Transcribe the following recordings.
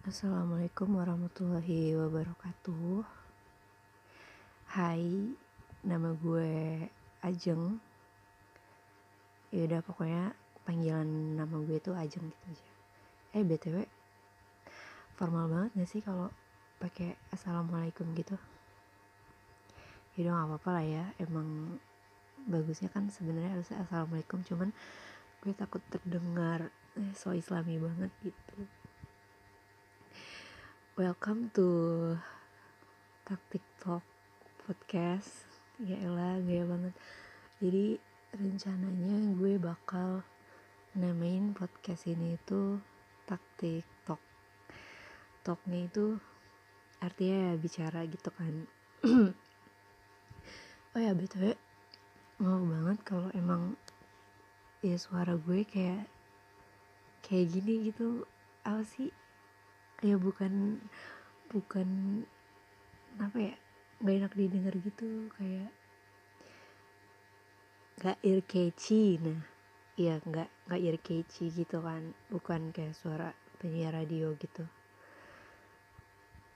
Assalamualaikum warahmatullahi wabarakatuh. Hai, nama gue Ajeng. Ya udah pokoknya panggilan nama gue tuh Ajeng gitu aja. Eh BTW Formal banget gak sih kalau pakai Assalamualaikum gitu? Ya udah gak apa-apa lah ya. Emang bagusnya kan sebenarnya harus Assalamualaikum Cuman gue takut terdengar eh, so islami banget gitu Welcome to Taktik Talk Podcast. Ya elah gaya banget. Jadi rencananya gue bakal namain podcast ini itu Taktik Talk. Talknya itu artinya ya bicara gitu kan. Oh ya btw mau banget kalau emang ya suara gue kayak kayak gini gitu. Apa sih ya bukan bukan apa ya nggak enak didengar gitu kayak nggak ear catchy nah iya nggak nggak ear catchy gitu kan bukan kayak suara penyiar radio gitu.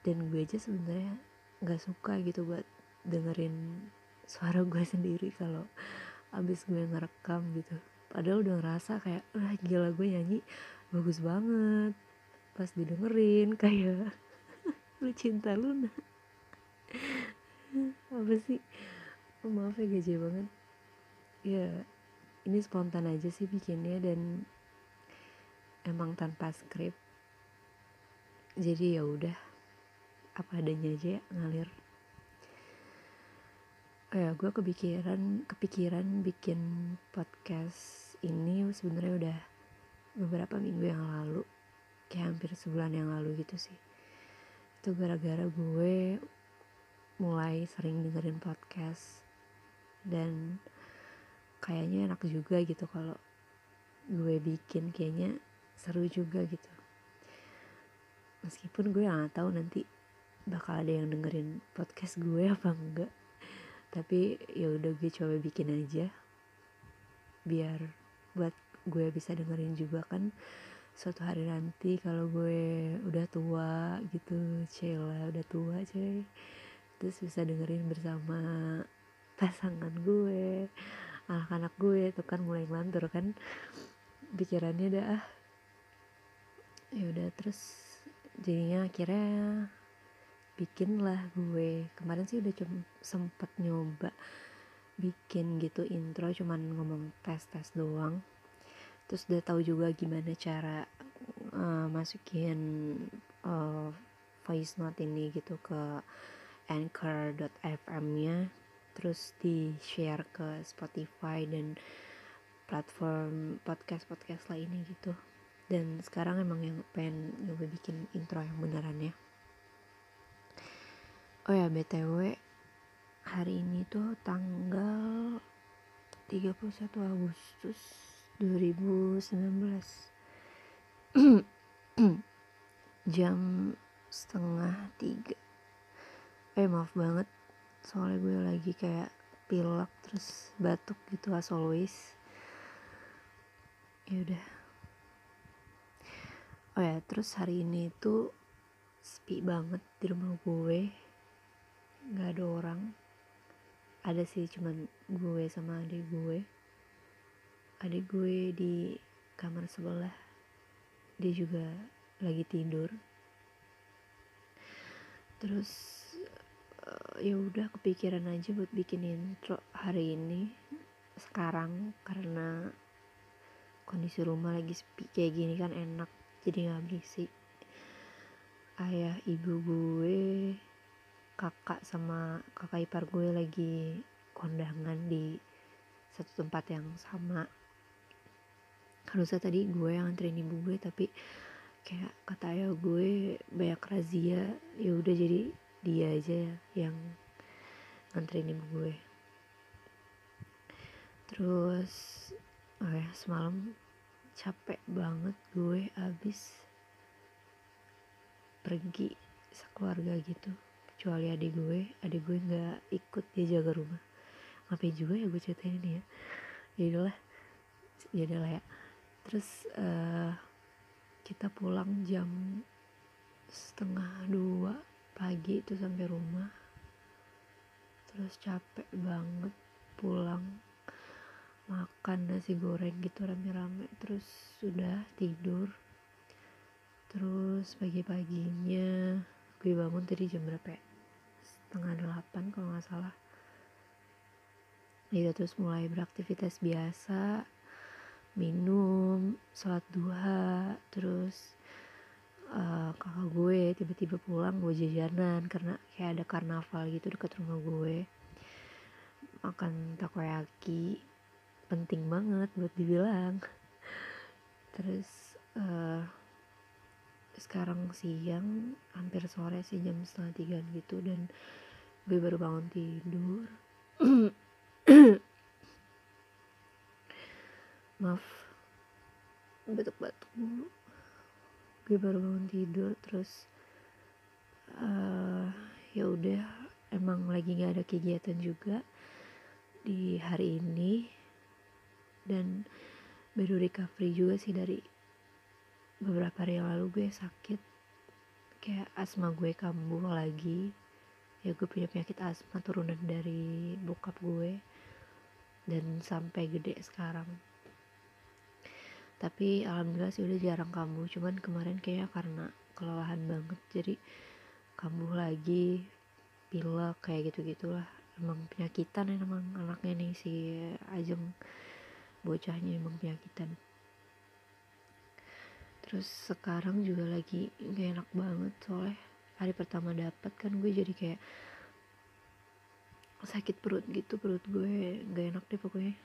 Dan gue aja sebenarnya nggak suka gitu buat dengerin suara gue sendiri kalau abis gue ngerekam gitu. Padahal udah ngerasa kayak wah gila gue nyanyi bagus banget pas didengerin kayak lu cinta Luna. Apa sih? Oh, maaf ya gaje banget. Ya ini spontan aja sih bikinnya dan emang tanpa skrip. Jadi ya udah apa adanya aja ya, ngalir. Oh ya gue kepikiran kepikiran bikin podcast ini sebenarnya udah beberapa minggu yang lalu kayak hampir sebulan yang lalu gitu sih. Itu gara-gara gue mulai sering dengerin podcast dan kayaknya enak juga gitu kalau gue bikin. Kayaknya seru juga gitu. Meskipun gue nggak tahu nanti bakal ada yang dengerin podcast gue apa enggak. Tapi ya udah gue coba bikin aja biar buat gue bisa dengerin juga kan suatu hari nanti kalau gue udah tua gitu cila udah tua cuy terus bisa dengerin bersama pasangan gue anak-anak gue itu kan mulai ngelantur kan. Pikirannya dah ya udah terus jadinya akhirnya bikin lah gue. Kemarin sih udah cuma sempet nyoba bikin gitu intro cuman ngomong tes tes doang terus udah tahu juga gimana cara uh, masukin uh, voice note ini gitu ke anchor.fm nya terus di share ke Spotify dan platform podcast podcast lainnya gitu. Dan sekarang emang yang pengen nyoba bikin intro yang beneran ya. Oh ya btw hari ini tuh tanggal 31 Agustus 2019 jam setengah tiga. Eh maaf banget. Soalnya gue lagi kayak pilek terus batuk gitu as always. Ya udah. Oh ya terus hari ini tuh sepi banget di rumah gue. Nggak ada orang. Ada sih cuman gue sama adik gue adik gue di kamar sebelah dia juga lagi tidur. Terus uh, ya udah kepikiran aja buat bikin intro hari ini sekarang karena kondisi rumah lagi sepi kayak gini kan enak jadi nggak berisik. Ayah ibu gue kakak sama kakak ipar gue lagi kondangan di satu tempat yang sama harusnya tadi gue yang nganterin ibu gue tapi kayak kata ayah gue banyak razia. Ya udah jadi dia aja yang nganterin ibu gue. Terus oh ya semalam capek banget gue abis pergi sekeluarga gitu. Kecuali adik gue adik gue nggak ikut dia jaga rumah. Ngapain juga ya gue ceritain ini ya? Ya lah ya lah ya terus uh, kita pulang jam setengah dua pagi itu sampai rumah. Terus capek banget pulang makan nasi goreng gitu rame-rame. Terus sudah tidur. Terus pagi-paginya gue bangun tadi jam berapa ya? setengah delapan kalau nggak salah. Ya terus mulai beraktivitas biasa minum sholat duha terus uh, kakak gue tiba-tiba pulang gue jajanan karena kayak ada karnaval gitu dekat rumah gue. Makan takoyaki penting banget buat dibilang. Terus uh, sekarang siang hampir sore sih jam setengah tiga gitu dan gue baru bangun tidur. Maaf batuk-batuk mulu. Gue baru bangun tidur terus uh, ya udah emang lagi nggak ada kegiatan juga di hari ini. Dan baru recovery juga sih dari beberapa hari yang lalu gue sakit. Kayak asma gue kambuh lagi. Ya gue punya penyakit asma turunan dari bokap gue. Dan sampai gede sekarang tapi alhamdulillah sih udah jarang kambuh. Cuman kemarin kayaknya karena kelelahan banget jadi kambuh lagi pilek kayak gitu gitulah emang penyakitan ya emang anaknya nih si Ajeng. Bocahnya emang penyakitan. Terus sekarang juga lagi gak enak banget soalnya hari pertama dapat kan gue jadi kayak sakit perut gitu perut gue. Gak enak deh pokoknya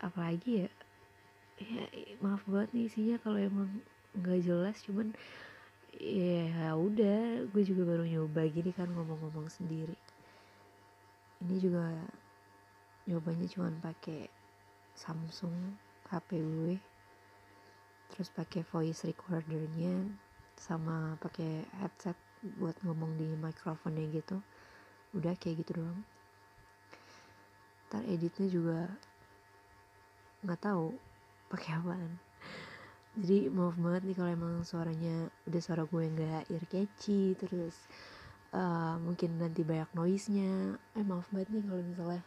apalagi ya ya maaf banget nih isinya kalau emang nggak jelas cuman ya udah gue juga baru nyoba gini kan ngomong-ngomong sendiri. Ini juga nyobanya cuman pakai Samsung HP gue terus pakai voice recordernya sama pakai headset buat ngomong di mikrofonnya gitu. Udah kayak gitu doang. Ntar editnya juga nggak tahu pakai apaan. Jadi maaf banget nih kalau emang suaranya udah suara gue nggak ear catchy terus uh, mungkin nanti banyak noise nya eh maaf banget nih kalau misalnya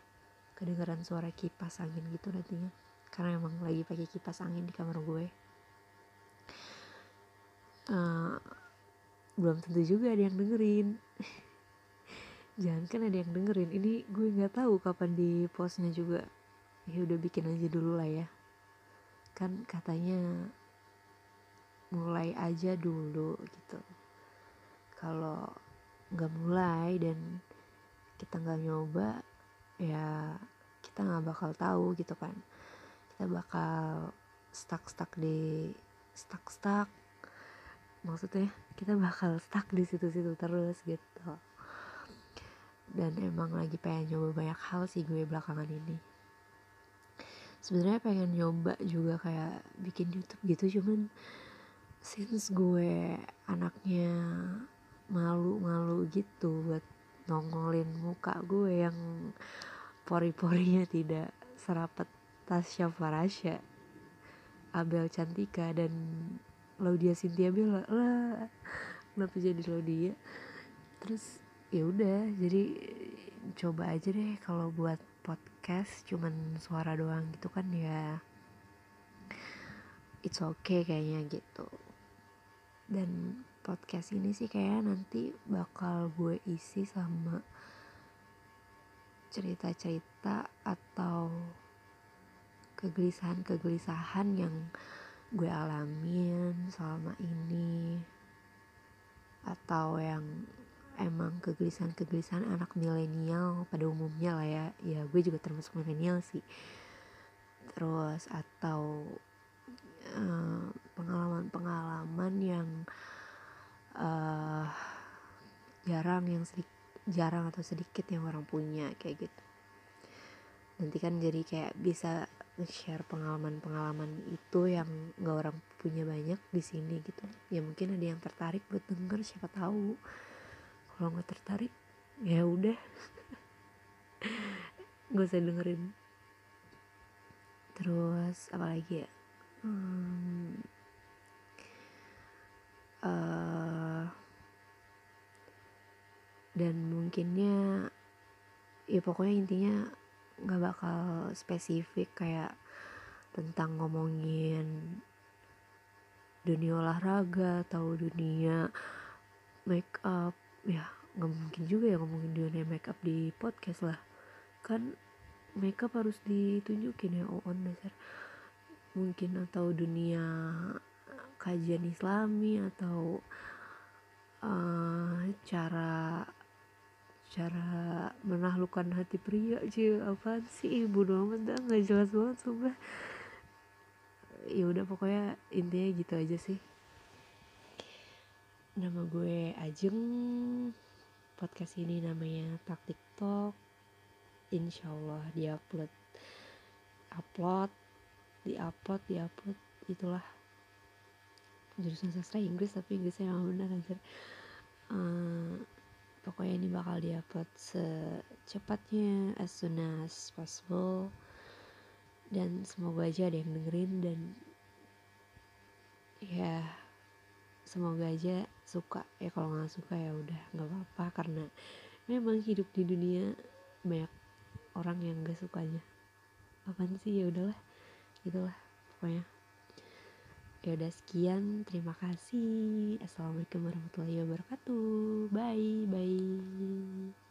kedengaran suara kipas angin gitu nantinya karena emang lagi pakai kipas angin di kamar gue. Uh, belum tentu juga ada yang dengerin. Jangan kan ada yang dengerin. Ini gue nggak tahu kapan di postnya juga ya udah bikin aja dulu lah ya. Kan katanya mulai aja dulu gitu. Kalau nggak mulai dan kita nggak nyoba ya kita nggak bakal tahu gitu kan. Kita bakal stuck stuck di stuck stuck maksudnya kita bakal stuck di situ-situ terus gitu. Dan emang lagi pengen nyoba banyak hal sih gue belakangan ini sebenarnya pengen nyoba juga kayak bikin YouTube gitu cuman since gue anaknya malu-malu gitu buat nongolin muka gue yang pori-porinya tidak serapat Tasya Farasya Abel Cantika dan Laudia Cynthia Bella. Lah kenapa jadi Laudia? Terus ya udah jadi coba aja deh kalau buat podcast cuman suara doang gitu kan ya. It's okay kayaknya gitu. Dan podcast ini sih kayaknya nanti bakal gue isi sama cerita-cerita atau kegelisahan-kegelisahan yang gue alamin selama ini. Atau yang emang kegelisahan-kegelisahan anak milenial pada umumnya lah ya. Ya gue juga termasuk milenial sih. Terus atau pengalaman pengalaman-pengalaman yang uh, jarang yang sedikit jarang atau sedikit yang orang punya kayak gitu. Nanti kan jadi kayak bisa share pengalaman-pengalaman itu yang gak orang punya banyak di sini gitu. Ya mungkin ada yang tertarik buat denger siapa tahu kalau nggak tertarik ya udah. Nggak usah dengerin. Terus apa lagi ya? Hmm, uh, dan mungkinnya ya pokoknya intinya nggak bakal spesifik kayak tentang ngomongin dunia olahraga atau dunia make up ya nggak mungkin juga ya ngomongin dunia make up di podcast lah. Kan make up harus ditunjukin ya on dasar. Mungkin atau dunia kajian islami atau uh, cara cara menaklukkan hati pria sih apa sih? Ibu amat dah nggak jelas banget sumpah. Ya udah pokoknya intinya gitu aja sih nama gue Ajeng. Podcast ini namanya taktik talk insyaallah diupload upload diupload diupload itulah jurusan sastra Inggris tapi Inggrisnya emang bener anjir. Uh, pokoknya ini bakal diupload secepatnya as soon as possible. Dan semoga aja ada yang dengerin dan ya semoga aja suka. Ya kalau nggak suka ya udah nggak apa-apa. Karena memang hidup di dunia banyak orang yang gak sukanya. Apaan sih? Ya udahlah. Gitulah pokoknya. Ya udah sekian. Terima kasih. Assalamualaikum warahmatullahi wabarakatuh. Bye bye